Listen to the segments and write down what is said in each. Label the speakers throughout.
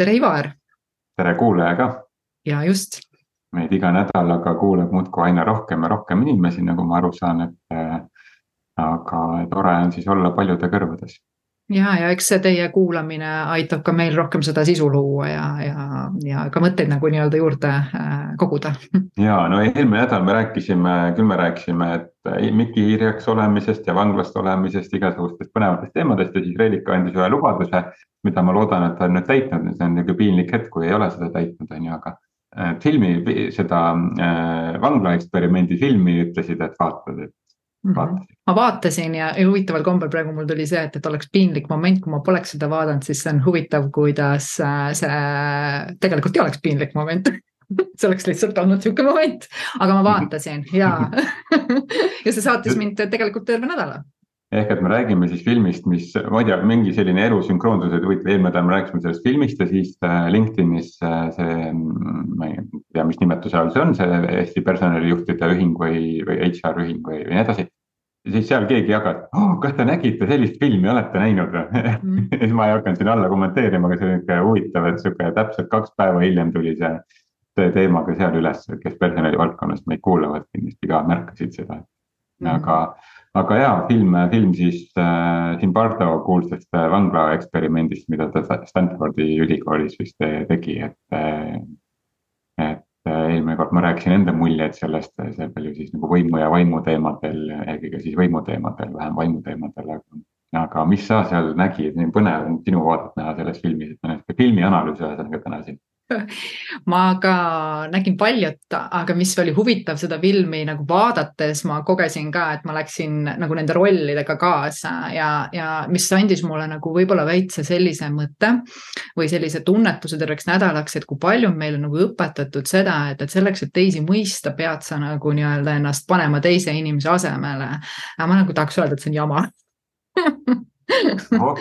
Speaker 1: tere, Ivar.
Speaker 2: tere, kuulaja ka.
Speaker 1: ja just.
Speaker 2: meid iga nädalaga kuulab muudkui aina rohkem ja rohkem inimesi, nagu ma aru saan, et äh, aga tore on siis olla paljude kõrvades
Speaker 1: ja, ja eks see teie kuulamine aitab ka meil rohkem seda sisu luua ja, ja, ja ka mõtteid nagu nii-öelda juurde äh, koguda.
Speaker 2: ja no eelmine nädal me rääkisime, küll me rääkisime, et Miki hiirjaks olemisest ja vanglast olemisest, igasugustest põnevatest teemadest ja siis Reelika andis ühe lubaduse, mida ma loodan, et ta on nüüd täitnud, see on niisugune piinlik hetk, kui ei ole seda täitnud, on ju, aga äh, filmi, seda äh, vangla eksperimendi filmi ütlesid, et vaatad, et
Speaker 1: Mm -hmm. ma vaatasin ja, huvitaval kombel praegu mul tuli see, et, et oleks piinlik moment, kui ma poleks seda vaadanud, siis see on huvitav, kuidas äh, see tegelikult ei oleks piinlik moment. See oleks lihtsalt olnud sihuke moment, aga ma vaatasin ja ja see saatis mind tegelikult terve nädala.
Speaker 2: Ehk et me räägime siis filmist, mis, ma ei tea, mingi selline erusünkroonsus, et huvitav, eelmine nädal me rääkisime sellest filmist ja siis äh, LinkedInis äh, see, ma ei tea, mis nimetuse all see on, see Eesti personalijuhtide ühing või, või HR ühing või, või nii edasi. Siis seal keegi jagas, oh, kas te nägite sellist filmi, olete näinud või mm. ja siis ma ei hakanud sinna alla kommenteerima, aga see on ikka huvitav, et sihuke täpselt kaks päeva hiljem tuli see, see teema ka seal üles, kes personali valdkonnast meid kuulavad, kindlasti ka märkasid seda mm.. aga aga jaa, film, film siis äh, Zimbardo kuulsast äh, vangla eksperimendist, mida ta Stanfordi ülikoolis vist tegi, et äh,. et äh, eelmine kord ma rääkisin enda muljeid sellest, seal palju siis nagu võimu ja vaimu teemadel, eelkõige siis võimu teemadel, vähem vaimu teemadel, aga. aga mis sa seal nägid, nii põnev on sinu vaadet näha selles filmis, et me nüüd filmi analüüsi ühesõnaga täna siin
Speaker 1: ma ka nägin paljut, aga mis oli huvitav seda filmi nagu vaadates, ma kogesin ka, et ma läksin nagu nende rollidega kaasa ja, ja mis andis mulle nagu võib-olla väikse sellise mõtte või sellise tunnetuse terveks nädalaks, et kui palju on meile nagu õpetatud seda, et, et selleks, et teisi mõista, pead sa nagu nii-öelda ennast panema teise inimese asemele. ma nagu tahaks öelda, et see on jama oh.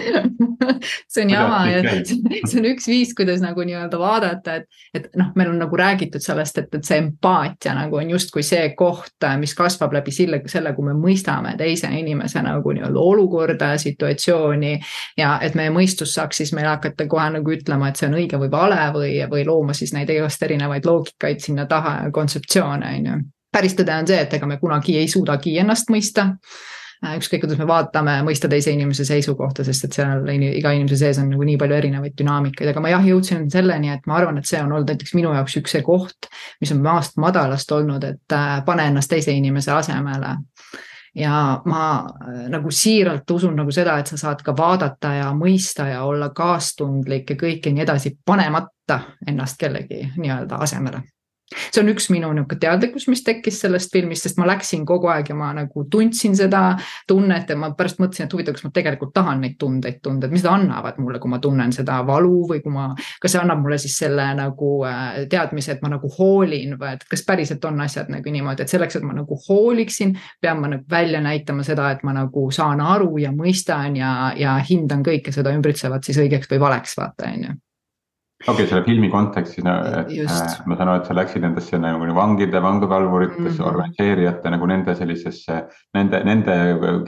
Speaker 1: see on jama ja see on üks viis, kuidas nagu nii-öelda vaadata, et, et noh, meil on nagu räägitud sellest, et, et see empaatia nagu on justkui see koht, mis kasvab läbi selle, selle, kui me mõistame teise inimese nagu nii-öelda olukorda, situatsiooni. ja et meie mõistus saaks siis meile hakata kohe nagu ütlema, et see on õige või vale või, või looma siis neid igast erinevaid loogikaid sinna taha ja kontseptsioone, on ju päris tõde on see, et ega me kunagi ei suudagi ennast mõista ükskõik, kuidas me vaatame, mõista teise inimese seisukohta, sest et seal iga inimese sees on nagu nii palju erinevaid dünaamikaid, aga ma jah, jõudsin selleni, et ma arvan, et see on olnud näiteks minu jaoks üks see koht, mis on maast madalast olnud, et äh, pane ennast teise inimese asemele. Ja ma äh, nagu siiralt usun nagu seda, et sa saad ka vaadata ja mõista ja olla kaastundlik ja kõike nii edasi, panemata ennast kellegi nii-öelda asemele see on üks minu niisugune teadlikkus, mis tekkis sellest filmist, sest ma läksin kogu aeg ja ma nagu tundsin seda tunnet ja ma pärast mõtlesin, et huvitav, kas ma tegelikult tahan neid tundeid tunda, et mis nad annavad mulle, kui ma tunnen seda valu või kui ma, kas see annab mulle siis selle nagu äh, teadmise, et ma nagu hoolin või et kas päriselt on asjad nagu niimoodi, et selleks, et ma nagu hooliksin, pean ma nagu välja näitama seda, et ma nagu saan aru ja mõistan ja, ja hindan kõike seda ümbritsevat siis õigeks või valeks, vaata on ju
Speaker 2: okei okay,, selle filmi kontekstis et Just. ma saan aru, et sa läksid nendesse nagu vangide, vanglakalvuritesse mm, -hmm. organiseerijate nagu nende sellisesse, nende, nende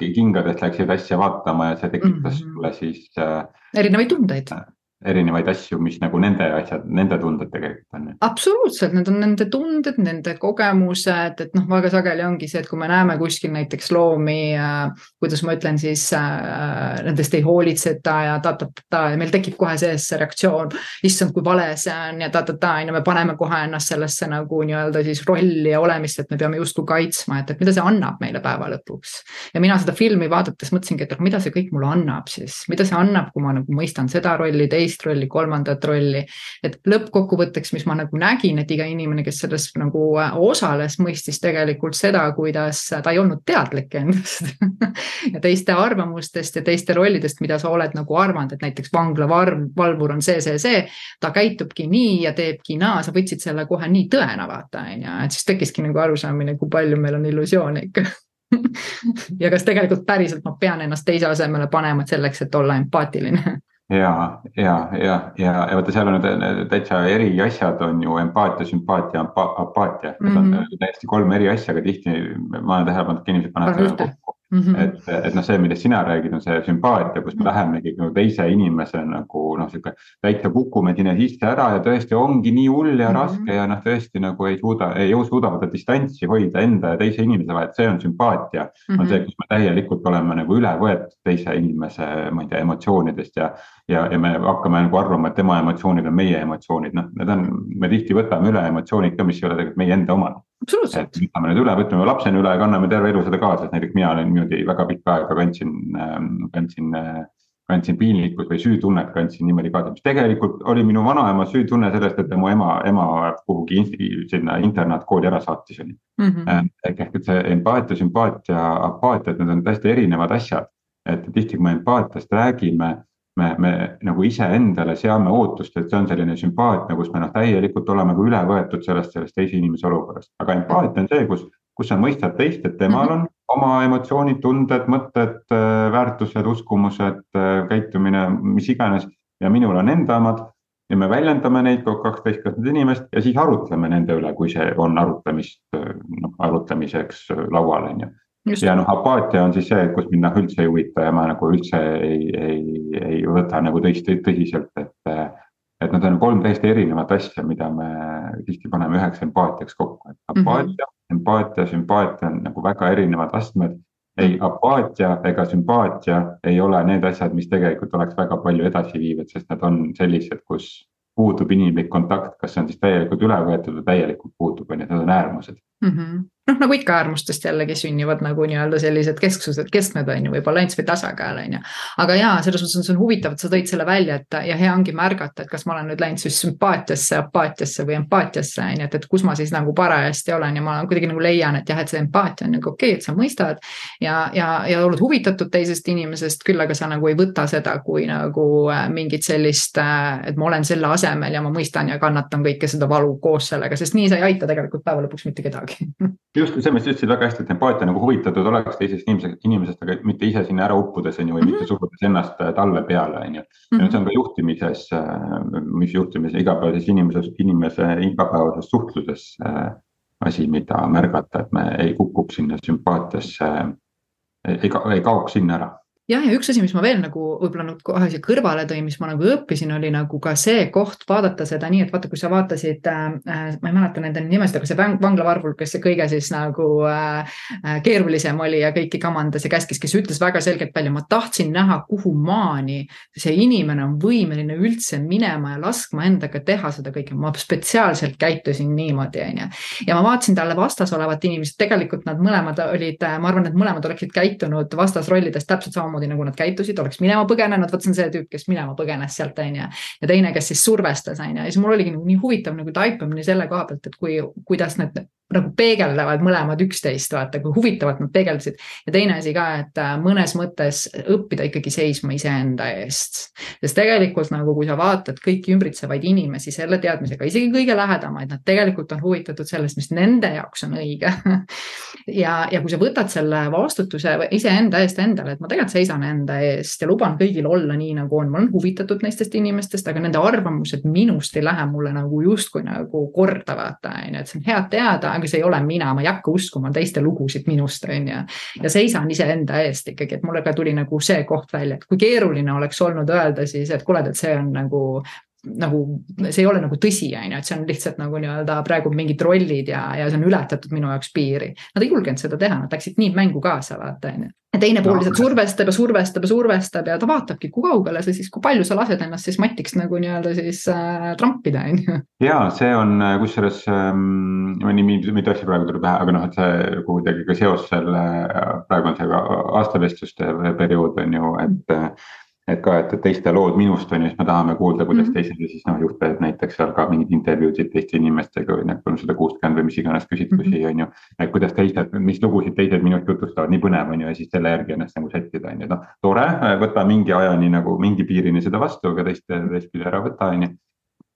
Speaker 2: kingadest läksid asja vaatama ja see tekitas mm -hmm. sulle siis äh,.
Speaker 1: erinevaid tundeid
Speaker 2: äh, erinevaid asju, mis nagu nende asjad, nende tunded tegelikult on.
Speaker 1: absoluutselt, need on nende tunded, nende kogemused, et noh, väga sageli ongi see, et kui me näeme kuskil näiteks loomi äh,, kuidas ma ütlen siis äh,, nendest ei hoolitseta ja ta-ta-ta ja meil tekib kohe sees see reaktsioon. issand, kui vale see on ja ta-ta-ta on ju, me paneme kohe ennast sellesse nagu nii-öelda siis rolli ja olemist, et me peame justkui kaitsma, et, et mida see annab meile päeva lõpuks. ja mina seda filmi vaadates mõtlesingi, et mida see kõik mulle annab siis, mida see annab, kui ma nagu mõistan seda rolli, teist teist rolli, kolmandat rolli. et lõppkokkuvõtteks, mis ma nagu nägin, et iga inimene, kes selles nagu äh, osales, mõistis tegelikult seda, kuidas ta ei olnud teadlik endast ja teiste arvamustest ja teiste rollidest, mida sa oled nagu arvanud, et näiteks vanglavarv, valvur on see, see, see. ta käitubki nii ja teebki naa, sa võtsid selle kohe nii tõena, vaata on ju, et siis tekkiski nagu arusaamine, kui palju meil on illusioone ikka ja kas tegelikult päriselt ma pean ennast teise asemele panema selleks, et olla empaatiline
Speaker 2: ja, ja, ja, ja, ja vaata, seal on täitsa eri asjad on ju empaatia, sümpaatia, apaatia, need mm -hmm. on mhm. täiesti kolm eri asja, aga tihti ma olen tähele pannud, et inimesed panevad kokku. Mm. -hmm. et, et noh, see, millest sina räägid, on see sümpaatia, kus me -hmm. lähemegi nagu teise inimese nagu noh, sihuke täitsa kukume sinna sisse ära ja tõesti ongi nii hull ja mm -hmm. raske ja noh, tõesti nagu ei suuda, ei suuda võtta distantsi hoida enda ja teise inimese vahel, et see on sümpaatia mm. -hmm. on see, kus me täielikult oleme nagu üle võetud teise inimese, ma ei tea, emotsioonidest ja, ja, ja me hakkame nagu arvama, et tema emotsioonid on meie emotsioonid, noh, need on, me tihti võtame üle emotsioonid ka, mis ei ole tegelikult meie enda omad et võtame need üle, võtame lapsena üle ja kanname terve elu seda kaasa, et näiteks mina olen niimoodi väga pikka aega kandsin, ähm, kandsin, äh, kandsin piinlikkust või süütunnet kandsin niimoodi kaasa, mis tegelikult oli minu vanaema süütunne sellest, et mu ema, ema kuhugi sinna internaatkooli ära saatis oli mm. -hmm. ehk, et see empaatia, sümpaatia, apaatia, et need on täiesti erinevad asjad. et tihti, kui me empaatiast räägime me, me nagu iseendale seame ootust, et see on selline sümpaatne, kus me noh, täielikult oleme nagu üle võetud sellest, sellest teise inimese olukorrast. aga empaatia on see, kus, kus sa mõistad teist, et temal mhm. on oma emotsioonid, tunded, mõtted, äh, väärtused, uskumused, äh, käitumine, mis iganes. ja minul on enda omad ja me väljendame neid kui kaks täiskasvanud inimest ja siis arutleme nende üle, kui see on arutamist, äh, noh arutlemiseks laual, on ju Just. ja noh, apaatia on siis see, kus mind noh üldse ei huvita ja ma nagu üldse ei, ei, ei võta nagu teist tõsiselt, et. et need on kolm täiesti erinevat asja, mida me tihti paneme üheks empaatiaks kokku, et apaatia mm, -hmm. empaatia, sümpaatia on nagu väga erinevad astmed. ei, mhm. apaatia ega sümpaatia ei ole need asjad, mis tegelikult oleks väga palju edasiviivad, sest nad on sellised, kus puudub inimlik kontakt, kas see on siis täielikult üle võetud või täielikult puudub, on ju, need on äärmused
Speaker 1: mm. -hmm noh, nagu ikka äärmustest jällegi sünnivad nagu nii-öelda sellised kesksused, keskmed on ju, või balanss või tasakaal on ju. aga jaa, selles mõttes on see on huvitav, et sa tõid selle välja, et ja hea ongi märgata, et kas ma olen nüüd läinud siis sümpaatiasse, apaatiasse või empaatiasse on ju, et, et kus ma siis nagu parajasti olen ja ma kuidagi nagu leian, et jah, et see empaatia on nagu okei okay,, et sa mõistad. ja, ja, ja oled huvitatud teisest inimesest, küll aga sa nagu ei võta seda kui nagu äh, mingit sellist, äh, et ma olen selle asemel ja ma mõistan ja kannatan kõike seda valu koos sellega, sest nii sa ei aita tegelikult päeva lõpuks mitte kedagi
Speaker 2: just see, mis sa ütlesid väga hästi, et empaatia nagu huvitatud oleks teisest inimesest, inimesest, aga mitte ise sinna ära uppudes on ju, või mm -hmm. mitte surudes ennast äh, talle peale, on ju. ja see on ka juhtimises, äh, mis juhtimises igapäevases inimeses, inimese igapäevases suhtluses äh, asi, mida märgata, et me ei kukuks sinna sümpaatiasse, ei, ei kaoks sinna ära
Speaker 1: jah, ja üks asi, mis ma veel nagu võib-olla nagu kohe siia kõrvale tõin, mis ma nagu õppisin, oli nagu ka see koht vaadata seda nii, et vaata, kui sa vaatasid äh,, ma ei mäleta nende nimesid, aga see vanglavarvul, kes see kõige siis nagu äh, äh, keerulisem oli ja kõiki kamandas ja käskis, kes ütles väga selgelt välja, ma tahtsin näha, kuhu maani see inimene on võimeline üldse minema ja laskma endaga teha seda kõike, ma spetsiaalselt käitusin niimoodi, on ju. ja ma vaatasin talle vastas olevat inimest, tegelikult nad mõlemad olid, ma arvan, et mõlemad oleksid käitunud vastasrollides täpselt samamoodi samamoodi nagu nad käitusid, oleks minema põgenenud, vot see on see tüüp, kes minema põgenes sealt, on ju. ja teine, kes siis survestas, on ju, ja siis mul oligi nagu nii huvitav nagu taipamine selle koha pealt, et kui, kuidas need nagu peegeldavad mõlemad üksteist, vaata kui huvitavalt nad peegeldasid. ja teine asi ka, et äh, mõnes mõttes õppida ikkagi seisma iseenda eest. sest tegelikult nagu, kui sa vaatad kõiki ümbritsevaid inimesi selle teadmisega, isegi kõige lähedamaid, nad tegelikult on huvitatud sellest, mis nende jaoks on õige ja, ja kui sa võtad selle vastutuse iseenda eest endale, et ma tegelikult seisan enda eest ja luban kõigil olla nii, nagu on, ma olen huvitatud neistest inimestest, aga nende arvamused minust ei lähe mulle nagu justkui nagu korda, vaata on ju, et see on hea teada aga see ei ole mina, ma ei hakka uskuma teiste lugusid minust, on ju. ja seisan iseenda eest ikkagi, et mulle ka tuli nagu see koht välja, et kui keeruline oleks olnud öelda siis, et kuule, et see on nagu nagu see ei ole nagu tõsi, on ju, et see on lihtsalt nagu nii-öelda praegu mingid rollid ja, ja see on ületatud minu jaoks piiri. Nad ei julgenud seda teha, nad läksid nii mängu kaasa, vaata on ju. ja teine pool lihtsalt survestab ja survestab ja survestab ja ta vaatabki, kui kaugele sa siis, kui palju sa lased ennast siis matiks nagu nii-öelda siis äh, trampida, on ju.
Speaker 2: ja see on äh, kusjuures ähm,, nii mitu asja praegu tuleb pähe, aga noh, et see kuidagi ka seos selle, äh, praegu on see ka aastavestluste periood on ju, et mm et ka, et teiste lood minust on ju, siis me tahame kuulda, kuidas mm -hmm. teised siis noh, juhtpead näiteks seal ka mingeid intervjuusid teiste inimestega või need kolmsada kuuskümmend või mis iganes küsitlusi mm -hmm. on ju. et kuidas teised, mis lugusid teised minust jutustavad, nii põnev on ju ja siis selle järgi ennast nagu sättida on ju, noh. tore, võta mingi ajani nagu mingi piirini seda vastu, aga teiste teistpidi ära võta on ju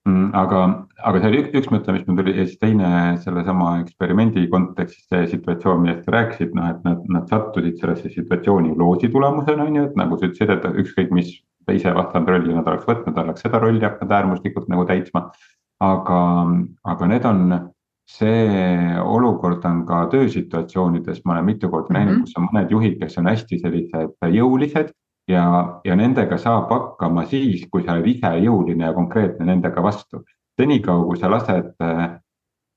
Speaker 2: aga, aga see oli üks, mõte, mis mul tuli ja siis teine sellesama eksperimendi kontekstis see situatsioon, millest sa rääkisid, noh, et nad, nad sattusid sellesse situatsiooni loosi tulemusena, on ju, et nagu sa ütlesid, et ükskõik mis teise vastanud rolli nad oleks võtnud, oleks seda rolli hakanud äärmuslikult nagu täitma. aga, aga need on see olukord on ka töösituatsioonides, ma olen mitu korda näinud mm, -hmm. kus on mõned juhid, kes on hästi sellised jõulised ja, ja nendega saab hakkama siis, kui sa oled ise jõuline ja konkreetne nendega vastu. senikaua, kui sa lased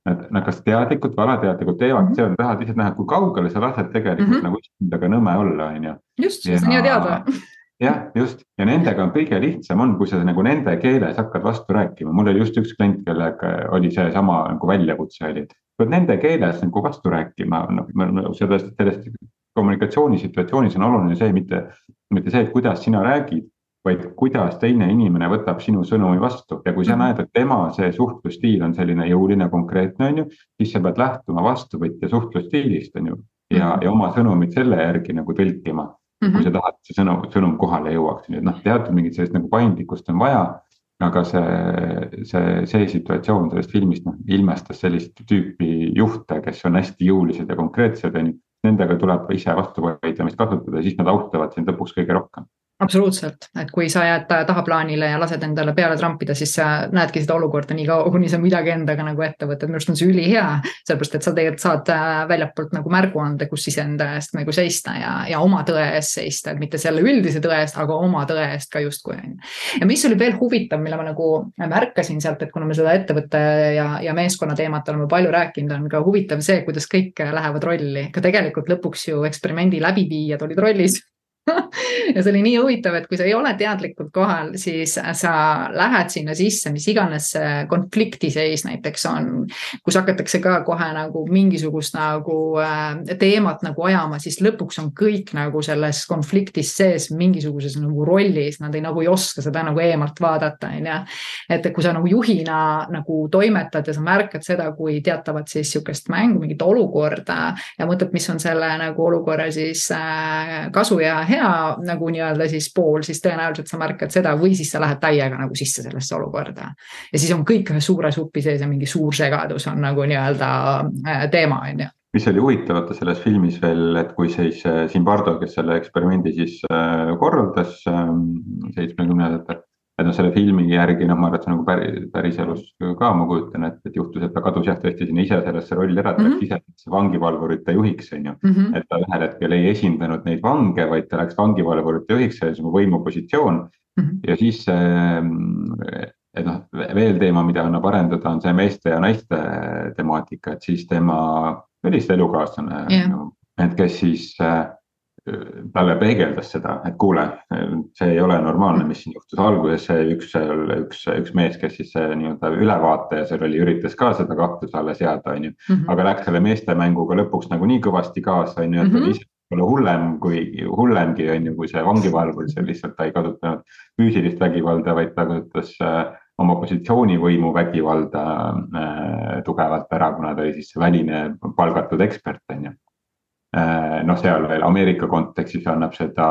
Speaker 2: nad, nad kas teadlikult või alateadlikult teevad mm, -hmm. seda, tahavad lihtsalt näha, kui kaugele sa lased tegelikult mm -hmm. nagu iseendaga nõme olla, on ju.
Speaker 1: just, see on hea teada
Speaker 2: jah, just ja nendega on kõige lihtsam on, kui sa nagu nende keeles hakkad vastu rääkima, mul oli just üks klient, kellega oli seesama nagu väljakutse oli, pead nende keeles nagu vastu rääkima, noh sellest, sellest kommunikatsioonisituatsioonis on oluline see, mitte, mitte see, et kuidas sina räägid, vaid kuidas teine inimene võtab sinu sõnumi vastu ja kui sa mhm. näed, et tema see suhtlusstiil on selline jõuline, konkreetne, on ju, siis sa pead lähtuma vastuvõtja suhtlusstiilist, on ju. ja, mhm. ja oma sõnumit selle järgi nagu tõlkima mm, -hmm. kui sa tahad, et see sõnum, sõnum kohale jõuaks, nii et noh, teatud mingit sellist nagu paindlikkust on vaja. aga see, see, see situatsioon sellest filmist noh ilmestas sellist tüüpi juhte, kes on hästi jõulised ja konkreetsed, on ju. Nendega tuleb ise vastuvaidlemist kasutada, siis nad austavad sind lõpuks kõige rohkem
Speaker 1: absoluutselt, et kui sa jääd tahaplaanile ja lased endale peale trampida, siis sa näedki seda olukorda nii kaua, kuni sa midagi endaga nagu ette võtad, minu arust on see ülihea. sellepärast, et sa tegelikult saad äh, väljapoolt nagu märguande, kus iseenda eest nagu seista ja, ja oma tõe eest seista, et mitte selle üldise tõe eest, aga oma tõe eest ka justkui on ju. ja mis oli veel huvitav, mille ma nagu märkasin sealt, et kuna me seda ettevõtte ja, ja meeskonna teemat oleme palju rääkinud, on ka huvitav see, kuidas kõik lähevad rolli, ka tegelikult lõpuks ju eksperimendi läbiviijad olid rollis ja see oli nii huvitav, et kui sa ei ole teadlikult kohal, siis sa lähed sinna sisse, mis iganes see konfliktiseis näiteks on, kus hakatakse ka kohe nagu mingisugust nagu äh, teemat nagu ajama, siis lõpuks on kõik nagu selles konfliktis sees mingisuguses nagu rollis, nad ei nagu ei oska seda nagu eemalt vaadata, on ju. et kui sa nagu juhina nagu toimetad ja sa märkad seda, kui teatavat siis sihukest mängu, mingit olukorda ja mõtled, mis on selle nagu olukorra siis äh, kasu ja hea hea nagu nii-öelda siis pool, siis tõenäoliselt sa märkad seda või siis sa lähed täiega nagu sisse sellesse olukorda. ja siis on kõik ühe suure supi sees ja mingi suur segadus on nagu nii-öelda äh, teema, on ju
Speaker 2: mis oli huvitav vaata selles filmis veel, et kui siis Zimbardo, kes selle eksperimendi siis äh, korraldas ähm, seitsmekümnendatel et noh, selle filmi järgi noh, ma arvan, et see nagu päris, päriselus ka ma kujutan ette, et juhtus, et ta kadus jah tõesti sinna ise sellesse rolli ära, ta läks mm -hmm. ise vangivalvurite juhiks, on ju mm. -hmm. et ta ühel hetkel ei esindanud neid vange, vaid ta läks vangivalvurite juhiks, see oli nagu võimupositsioon mm. -hmm. ja siis et noh, veel teema, mida annab arendada, on see meeste ja naiste temaatika, et siis tema välist elukaaslane yeah., et kes siis äh, talle peegeldas seda, et kuule, see ei ole normaalne, mis siin juhtus alguses, see üks, üks, üks mees, kes siis nii-öelda ülevaataja seal oli, üritas ka seda kahtluse alla seada, on ju. Mhm. aga läks selle meeste mänguga lõpuks nagu nii kõvasti kaasa, on ju, et oli mhm. ise võib-olla hullem kui, hullemgi on ju, kui see vangivalvur, see lihtsalt ta ei kasutanud füüsilist vägivalda, vaid ta kasutas äh, oma positsioonivõimu vägivalda äh, tugevalt ära, kuna ta oli siis väline palgatud ekspert, on ju Äh, noh, seal veel Ameerika kontekstis annab seda,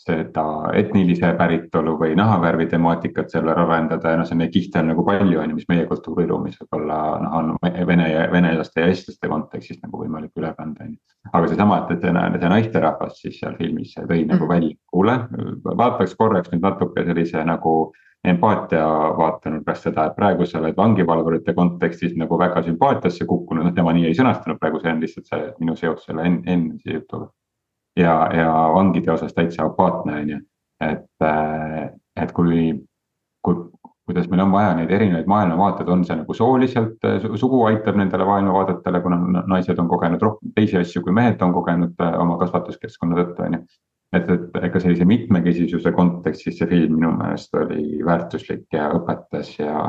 Speaker 2: seda etnilise päritolu või nahavärvi temaatikat seal arendada ja noh, neid kihte on nagu palju, on ju, mis meie kultuuriruumis võib-olla noh, on vene ja venelaste ja eestlaste kontekstis nagu võimalik üle kanda, on ju. Aga seesama, et, et see, see naisterahvas siis seal filmis tõi nagu mm. välja, kuule, vaataks korraks nüüd natuke sellise nagu empaatia vaatenurgast seda, et praegu sa oled vangivalvurite kontekstis nagu väga sümpaatiasse kukkunud, noh tema nii ei sõnastanud, praegu see on lihtsalt see minu seos selle enne jutuga. ja, ja vangide osas täitsa apaatne on ju, et, et kui, kui, kuidas meil on vaja neid erinevaid maailmavaateid, on see nagu sooliselt, sugu aitab nendele maailmavaadetele, kuna naised on kogenud rohkem teisi asju, kui mehed on kogenud oma kasvatuskeskkonna tõttu, on ju. et, et ega sellise mitmekesisuse kontekstis see film minu meelest oli väärtuslik ja õpetas ja,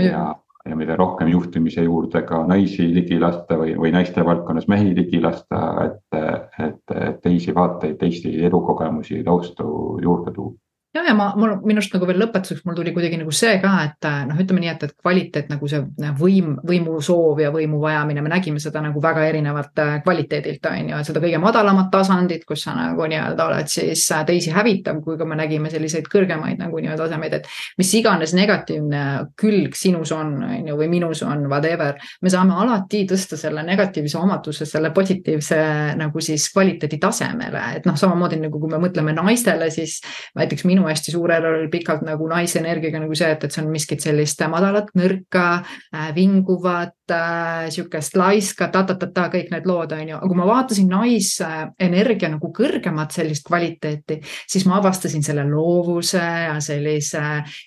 Speaker 2: ja, ja mida rohkem juhtimise juurde ka naisi ligi lasta või, või naiste valdkonnas mehi ligi lasta, et, et, et teisi vaateid, teisi elukogemusi, taustu juurde tuua
Speaker 1: ja, ja ma, mul minu arust nagu veel lõpetuseks mul tuli kuidagi nagu see ka, et noh, ütleme nii, et, et kvaliteet nagu see võim, võimusoov ja võimu vajamine, me nägime seda nagu väga erinevalt äh, kvaliteedilt on ju, et seda kõige madalamat tasandit, kus sa nagu nii-öelda oled siis äh, teisi hävitav, kui ka me nägime selliseid kõrgemaid nagu nii-öelda tasemeid, et mis iganes negatiivne külg sinus on, on ju, või minus on, whatever, me saame alati tõsta selle negatiivse omaduse selle positiivse nagu siis kvaliteedi tasemele, et noh, samamoodi nagu kui me mõtleme naistele, siis näiteks mina minu hästi suur error oli pikalt nagu naisenergiaga nagu see, et, et see on miskit sellist madalat, nõrka äh,, vinguvat äh,, sihukest laiska ta,, ta-ta-ta-ta, kõik need lood on ju, aga kui ma vaatasin naisenergia nagu kõrgemat sellist kvaliteeti, siis ma avastasin selle loovuse ja sellise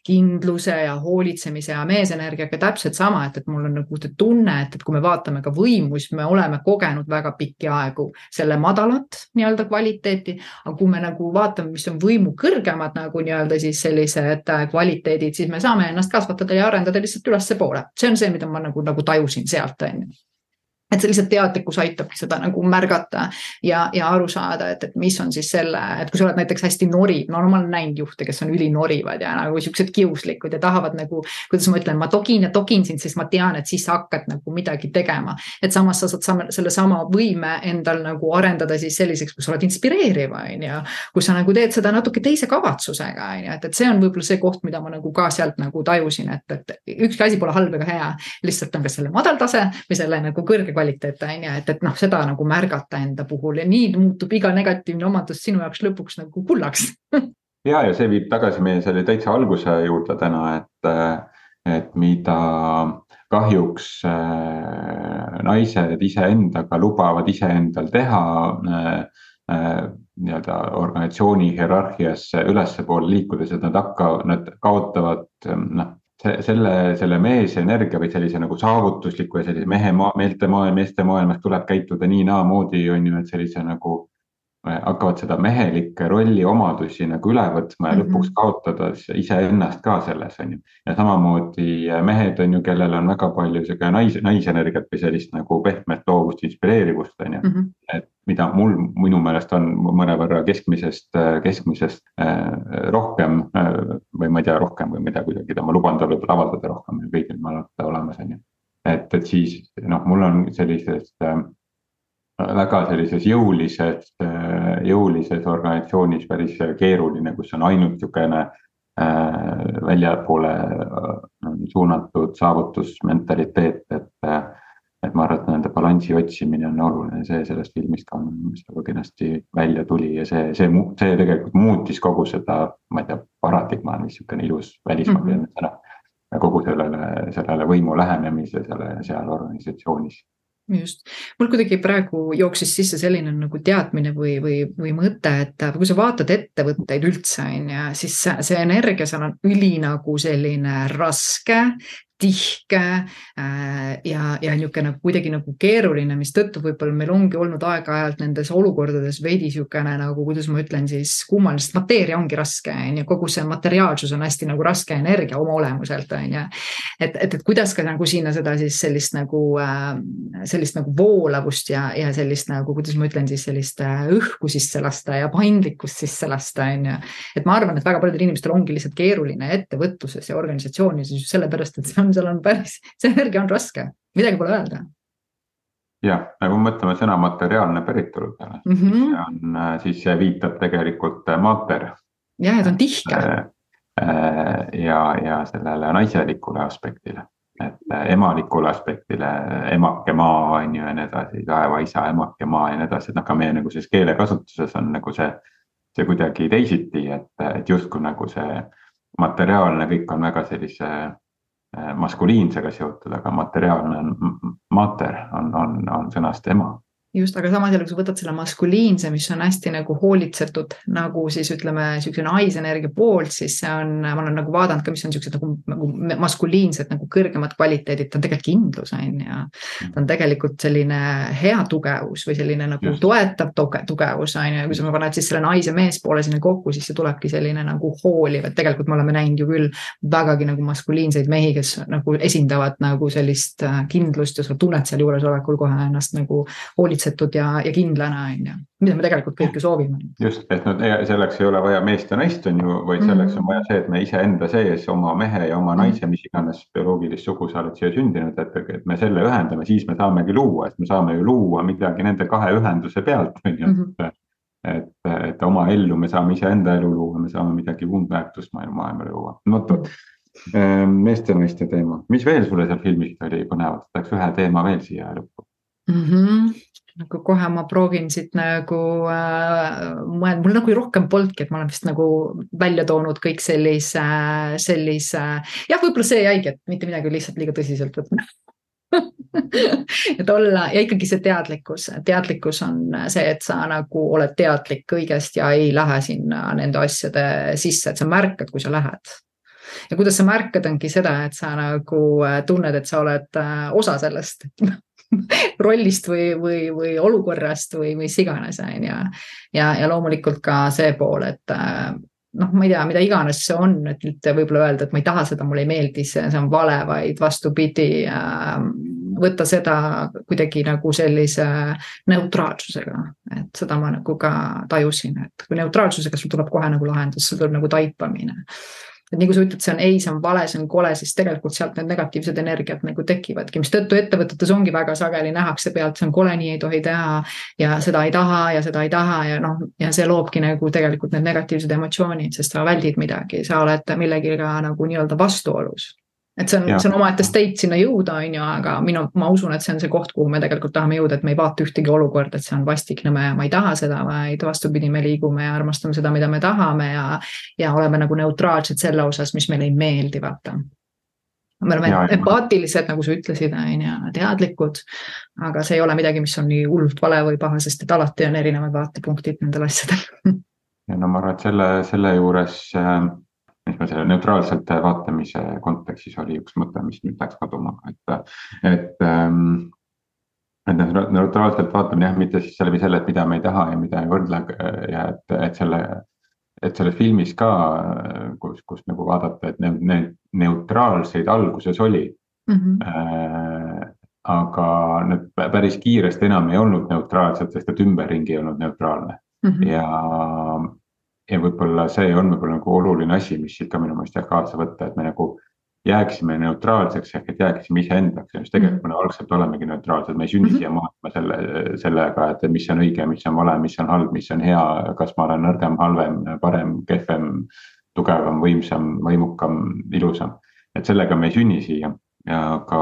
Speaker 1: kindluse ja hoolitsemise ja meesenergiaga täpselt sama, et, et mul on nagu see tunne, et, et kui me vaatame ka võimu, siis me oleme kogenud väga pikki aegu selle madalat nii-öelda kvaliteeti, aga kui me nagu vaatame, mis on võimu kõrgemad nagu nii-öelda siis sellised äh, kvaliteedid, siis me saame ennast kasvatada ja arendada lihtsalt ülespoole. see on see, mida ma nagu, nagu tajusin sealt, on ju et see lihtsalt teadlikkus aitabki seda nagu märgata ja, ja aru saada, et, et mis on siis selle, et kui sa oled näiteks hästi noriv, no ma olen näinud juhte, kes on ülinorivad ja nagu siuksed kiuslikud ja tahavad nagu, kuidas ma ütlen, ma togin ja togin sind, sest ma tean, et siis sa hakkad nagu midagi tegema. et samas sa saad sellesama võime endal nagu arendada siis selliseks, kus sa oled inspireeriv, on ju. kus sa nagu teed seda natuke teise kavatsusega, on ju, et, et see on võib-olla see koht, mida ma nagu ka sealt nagu tajusin, et, et ükski asi pole halb ega hea. lihtsalt on kas selle madal tase või selle nagu kõrge kvaliteet on ju, et, et noh, seda nagu märgata enda puhul ja nii muutub iga negatiivne omadus sinu jaoks lõpuks nagu kullaks.
Speaker 2: Ja, ja see viib tagasi meie selle täitsa alguse juurde täna, et, et mida kahjuks äh, naised iseendaga lubavad iseendal teha äh, äh, nii-öelda organisatsiooni hierarhiasse ülespoole liikudes, et nad hakkavad, nad kaotavad noh selle, selle meesenergia või sellise nagu saavutusliku ja sellise mehe maa, meelte maailma, meeste maailmas tuleb käituda nii naamoodi, on ju, et sellise nagu hakkavad seda mehelikke rolli omadusi nagu üle võtma ja mm -hmm. lõpuks kaotades iseennast ka selles, on ju. ja samamoodi äh, mehed on ju, kellel on väga palju sihuke nais, naisenergiat või sellist nagu pehmet loovust, inspireerivust, on ju. -hmm. et mida mul minu meelest on mõnevõrra keskmisest, keskmisest äh, rohkem äh, või ma ei tea, rohkem või ma ei tea, kuidagi ma luban tal võib-olla avaldada rohkem ja kõigil ma olen olemas, on ju. et, et siis noh, mul on sellisest äh, väga sellises jõulises, jõulises organisatsioonis päris keeruline, kus on ainult niisugune väljapoole suunatud saavutusmentaliteet, et et ma arvan, et nende balansi otsimine on oluline, see sellest filmist ka väga kenasti välja tuli ja see, see, see tegelikult muutis kogu seda, ma ei tea, paradigma on vist niisugune ilus sõna mm -hmm.. kogu sellele, sellele võimu lähenemisele seal organisatsioonis
Speaker 1: just, mul kuidagi praegu jooksis sisse selline nagu teadmine või, või, või mõte, et kui sa vaatad ettevõtteid üldse on ju, siis see energia seal on üli nagu selline raske, tihke äh, ja, ja niisugune kuidagi nagu keeruline, mistõttu võib-olla meil ongi olnud aeg-ajalt nendes olukordades veidi niisugune nagu, kuidas ma ütlen siis, kummaline, sest mateeria ongi raske, on ju, kogu see materiaalsus on hästi nagu raske energia oma olemuselt, on ju. et, et, et kuidas ka nagu sinna seda siis sellist nagu, äh, sellist nagu voolavust ja, ja sellist nagu, kuidas ma ütlen siis sellist äh, õhku sisse lasta ja paindlikkust sisse lasta, on ju. et ma arvan, et väga paljudel inimestel ongi lihtsalt keeruline ettevõtluses ja organisatsioonis just sellepärast, et see on seal on päris, see energia on raske, midagi pole öelda.
Speaker 2: jah, nagu mõtleme sõna materiaalne päritolu peale mm, -hmm. siis on, siis see viitab tegelikult äh, mater.
Speaker 1: jah, et on tihke. Äh,
Speaker 2: äh, ja, ja sellele naiselikule aspektile, et emalikule aspektile, emake maa on ju ja nii edasi, taevaisa, emake maa ja nii edasi, et noh, ka meie nagu selles keelekasutuses on nagu see, see kuidagi teisiti, et, et justkui nagu see materiaalne kõik on väga sellise Äh, maskuliinsega seotud, aga materiaalne on mater on, on, on sõnast ema
Speaker 1: just, aga samas jälle, kui sa võtad selle maskuliinse, mis on hästi nagu hoolitsetud nagu siis ütleme, niisuguse naisenergia poolt, siis see on, ma olen nagu vaadanud ka, mis on niisugused nagu, nagu maskuliinsed nagu kõrgemad kvaliteedid, ta on tegelikult kindlus on ju. ta on tegelikult selline hea tugevus või selline nagu just. toetav tuge, tugevus on ju, ja kui sa paned siis selle naise mees poole sinna kokku, siis see tulebki selline nagu hooliv, et tegelikult me oleme näinud ju küll vägagi nagu maskuliinseid mehi, kes nagu esindavad nagu sellist äh, kindlust ja sa tunned seal juuresolekul kohe ennast nagu hoolitsevat kaitsetud ja, ja kindlana, on ju, mida me tegelikult kõik ju soovime.
Speaker 2: just, et no selleks ei ole vaja meest ja naist, on ju, vaid selleks on vaja see, et me iseenda sees oma mehe ja oma naise, mis iganes bioloogilist sugu sa oled siia sündinud, et, et me selle ühendame, siis me saamegi luua, et me saame ju luua midagi nende kahe ühenduse pealt, on ju mhm. et, et oma ellu me saame iseenda elu luua, me saame midagi muud väärtust maailma, maailma luua. no vot, ehm, meeste-naiste teema, mis veel sulle seal filmis oli põnevat, tahaks ühe teema veel siia lõppu
Speaker 1: mm. -hmm nagu kohe ma proovin siit nagu äh, mõelda, mul nagu rohkem polnudki, et ma olen vist nagu välja toonud kõik sellise, sellise, jah, võib-olla see jäigi, et mitte midagi lihtsalt liiga tõsiselt võtma. Et olla ja ikkagi see teadlikkus, teadlikkus on see, et sa nagu oled teadlik kõigest ja ei lähe sinna nende asjade sisse, et sa märkad, kui sa lähed. Ja kuidas sa märkad, ongi seda, et sa nagu tunned, et sa oled äh, osa sellest rollist või, või, või olukorrast või mis iganes, on ju. ja, ja loomulikult ka see pool, et äh, noh, ma ei tea, mida iganes see on, et mitte võib-olla öelda, et ma ei taha seda, mulle ei meeldi see, see on vale, vaid vastupidi äh, võtta seda kuidagi nagu sellise neutraalsusega, et seda ma nagu ka tajusin, et kui neutraalsusega sul tuleb kohe nagu lahendus, sul tuleb nagu taipamine et nii kui sa ütled, see on ei, see on vale, see on kole, siis tegelikult sealt need negatiivsed energiat nagu tekivadki, mistõttu ettevõtetes ongi väga sageli nähakse pealt, see on kole, nii ei tohi teha. ja seda ei taha ja seda ei taha ja noh, ja see loobki nagu tegelikult need negatiivsed emotsioonid, sest sa väldid midagi, sa oled millegagi nagu nii-öelda vastuolus et see on, see on omaette state sinna jõuda, on ju, aga minu, ma usun, et see on see koht, kuhu me tegelikult tahame jõuda, et me ei vaata ühtegi olukorda, et see on vastik, nõme ja ma ei taha seda, vaid vastupidi, me liigume ja armastame seda, mida me tahame ja, ja oleme nagu neutraalsed selle osas, mis meile ei meeldi, vaata. Me oleme ja, empaatilised, nagu sa ütlesid, on ju, teadlikud. aga see ei ole midagi, mis on nii hullult vale või paha, sest et alati on erinevad vaatepunktid nendel asjadel.
Speaker 2: Ja no ma arvan, et selle, selle juures äh mis meil selle neutraalselt vaatamise kontekstis oli üks mõte, mis nüüd läks kaduma, et, et ähm, et noh, neutraalselt vaatamine jah, mitte siis läbi selle, et mida me ei taha ja mida ei võrdle ja et, et selle, et selles filmis ka, kus, kus nagu vaadata, et need, need neutraalseid alguses oli mm. -hmm. Äh, aga need päris kiiresti enam ei olnud neutraalsed, sest et ümberringi ei olnud neutraalne mm. -hmm. ja ja võib-olla see on võib-olla nagu oluline asi, mis siit ka minu meelest jah kaasa võtta, et me nagu jääksime neutraalseks ehk et jääksime iseendaks, just tegelikult me algselt olemegi neutraalsed, me ei sünni mm -hmm. siia maailma selle, sellega, et mis on õige, mis on vale, mis on halb, mis on hea, kas ma olen nõrgem, halvem, parem, kehvem, tugevam, võimsam, võimukam, ilusam. et sellega me ei sünni siia, aga,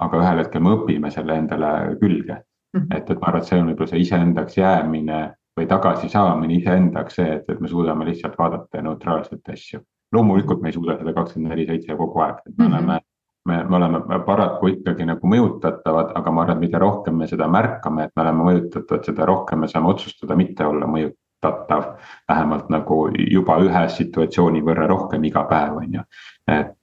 Speaker 2: aga ühel hetkel me õpime selle endale külge. -hmm. et, et ma arvan, et see on võib-olla see iseendaks jäämine või tagasisaamine iseendaks see, et, et me suudame lihtsalt vaadata neutraalseid asju. loomulikult me ei suuda seda kakskümmend neli seitse kogu aeg, et me mm -hmm. oleme, me, me oleme paraku ikkagi nagu mõjutatavad, aga ma arvan, et mida rohkem me seda märkame, et me oleme mõjutatavad, seda rohkem me saame otsustada mitte olla mõjutatav. vähemalt nagu juba ühe situatsiooni võrra rohkem iga päev, on ju, et,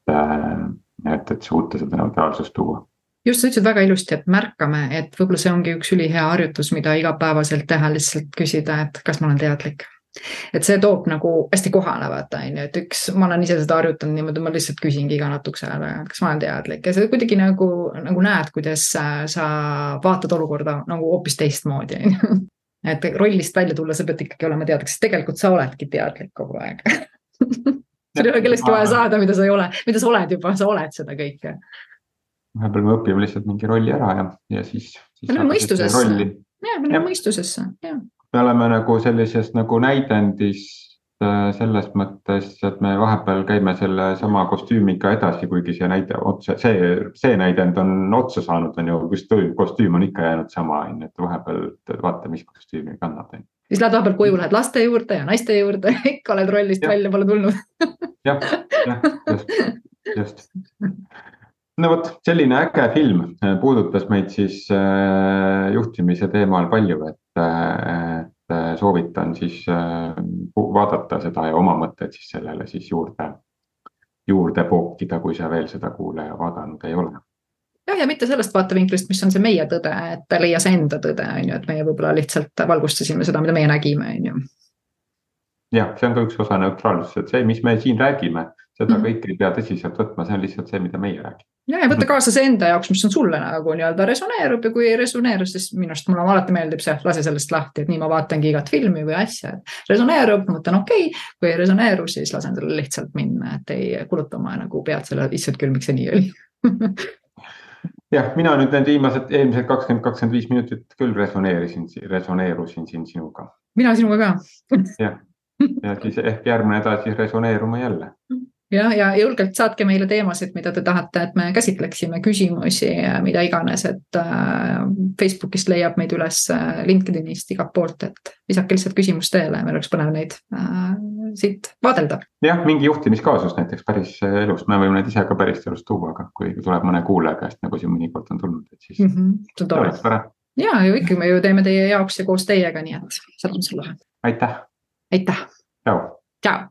Speaker 2: et, et suuta seda neutraalsust tuua
Speaker 1: just, sa ütlesid väga ilusti, et märkame, et võib-olla see ongi üks ülihea harjutus, mida igapäevaselt teha, lihtsalt küsida, et kas ma olen teadlik. et see toob nagu hästi kohale, vaata on ju, et üks, ma olen ise seda harjutanud niimoodi, ma lihtsalt küsingi iga natukese aja tagant, kas ma olen teadlik ja sa kuidagi nagu, nagu näed, kuidas sa vaatad olukorda nagu hoopis teistmoodi, on ju. et rollist välja tulla, sa pead ikkagi olema teadlik, sest tegelikult sa oledki teadlik kogu aeg sul ei ole kellestki vaja saada, mida sa ei ole, mida sa oled juba, sa oled seda kõike
Speaker 2: vahepeal me õpime lihtsalt mingi rolli ära ja, ja siis, siis.
Speaker 1: me läheme mõistusesse, ja me läheme mõistusesse, ja.
Speaker 2: me oleme nagu sellises nagu näidendis äh, selles mõttes, et me vahepeal käime sellesama kostüümiga edasi, kuigi see näide otse, see, see näidend on otsa saanud, on ju, kostüüm, kostüüm on ikka jäänud sama, on ju, et vahepeal vaata, mis kostüümi kannab.
Speaker 1: siis lähed vahepeal koju, lähed laste juurde ja naiste juurde, ikka oled rollist ja. välja, pole tulnud
Speaker 2: jah, jah, just, just no vot, selline äge film äh, puudutas meid siis äh, juhtimise teemal palju, et, äh, et soovitan siis vaadata seda ja oma mõtteid siis sellele siis juurde, juurde pookida, kui sa veel seda kuulaja vaadanud ei ole
Speaker 1: jah, ja mitte sellest vaatevinklist, mis on see meie tõde, et leia see enda tõde, on ju, et meie võib-olla lihtsalt valgustasime seda, mida meie nägime, on ju.
Speaker 2: jah, see on ka üks osa neutraalsusest, et see, mis me siin räägime, seda -hmm. kõike ei pea tõsiselt võtma, see on lihtsalt see, mida meie räägime
Speaker 1: ja, ja võtta kaasa see enda jaoks, mis on sulle nagu nii-öelda resoneerub ja kui ei resoneeru, siis minu arust mulle alati meeldib see, lase sellest lahti, et nii ma vaatangi igat filmi või asja, et resoneerub, mõtlen okei okay., kui ei resoneeru, siis lasen sellele lihtsalt minna, et ei kuluta oma nagu pead selle, issand küll, miks see nii oli
Speaker 2: jah, mina nüüd need viimased, eelmised kakskümmend, kakskümmend viis minutit küll resoneerisin, resoneerusin siin sinuga.
Speaker 1: mina sinuga ka
Speaker 2: jah, ja siis ehk järgmine nädal siis resoneerume jälle
Speaker 1: jah, ja julgelt saatke meile teemasid, mida te tahate, et me käsitleksime, küsimusi, mida iganes, et äh, Facebookist leiab meid üles, äh, LinkedInist, igalt poolt, et visake lihtsalt küsimus teele, meil oleks põnev neid äh, siit vaadelda.
Speaker 2: jah, mingi juhtimiskaasus näiteks päris elus, me võime neid ise ka päris elust tuua, aga kui tuleb mõne kuulaja käest, nagu siin mõnikord on tulnud, et siis mm.
Speaker 1: -hmm, see on tore. ja ju ikka, me ju teeme teie jaoks ja koos teiega, nii et mõttes on lahe.
Speaker 2: aitäh.
Speaker 1: aitäh.
Speaker 2: tšau.
Speaker 1: tšau.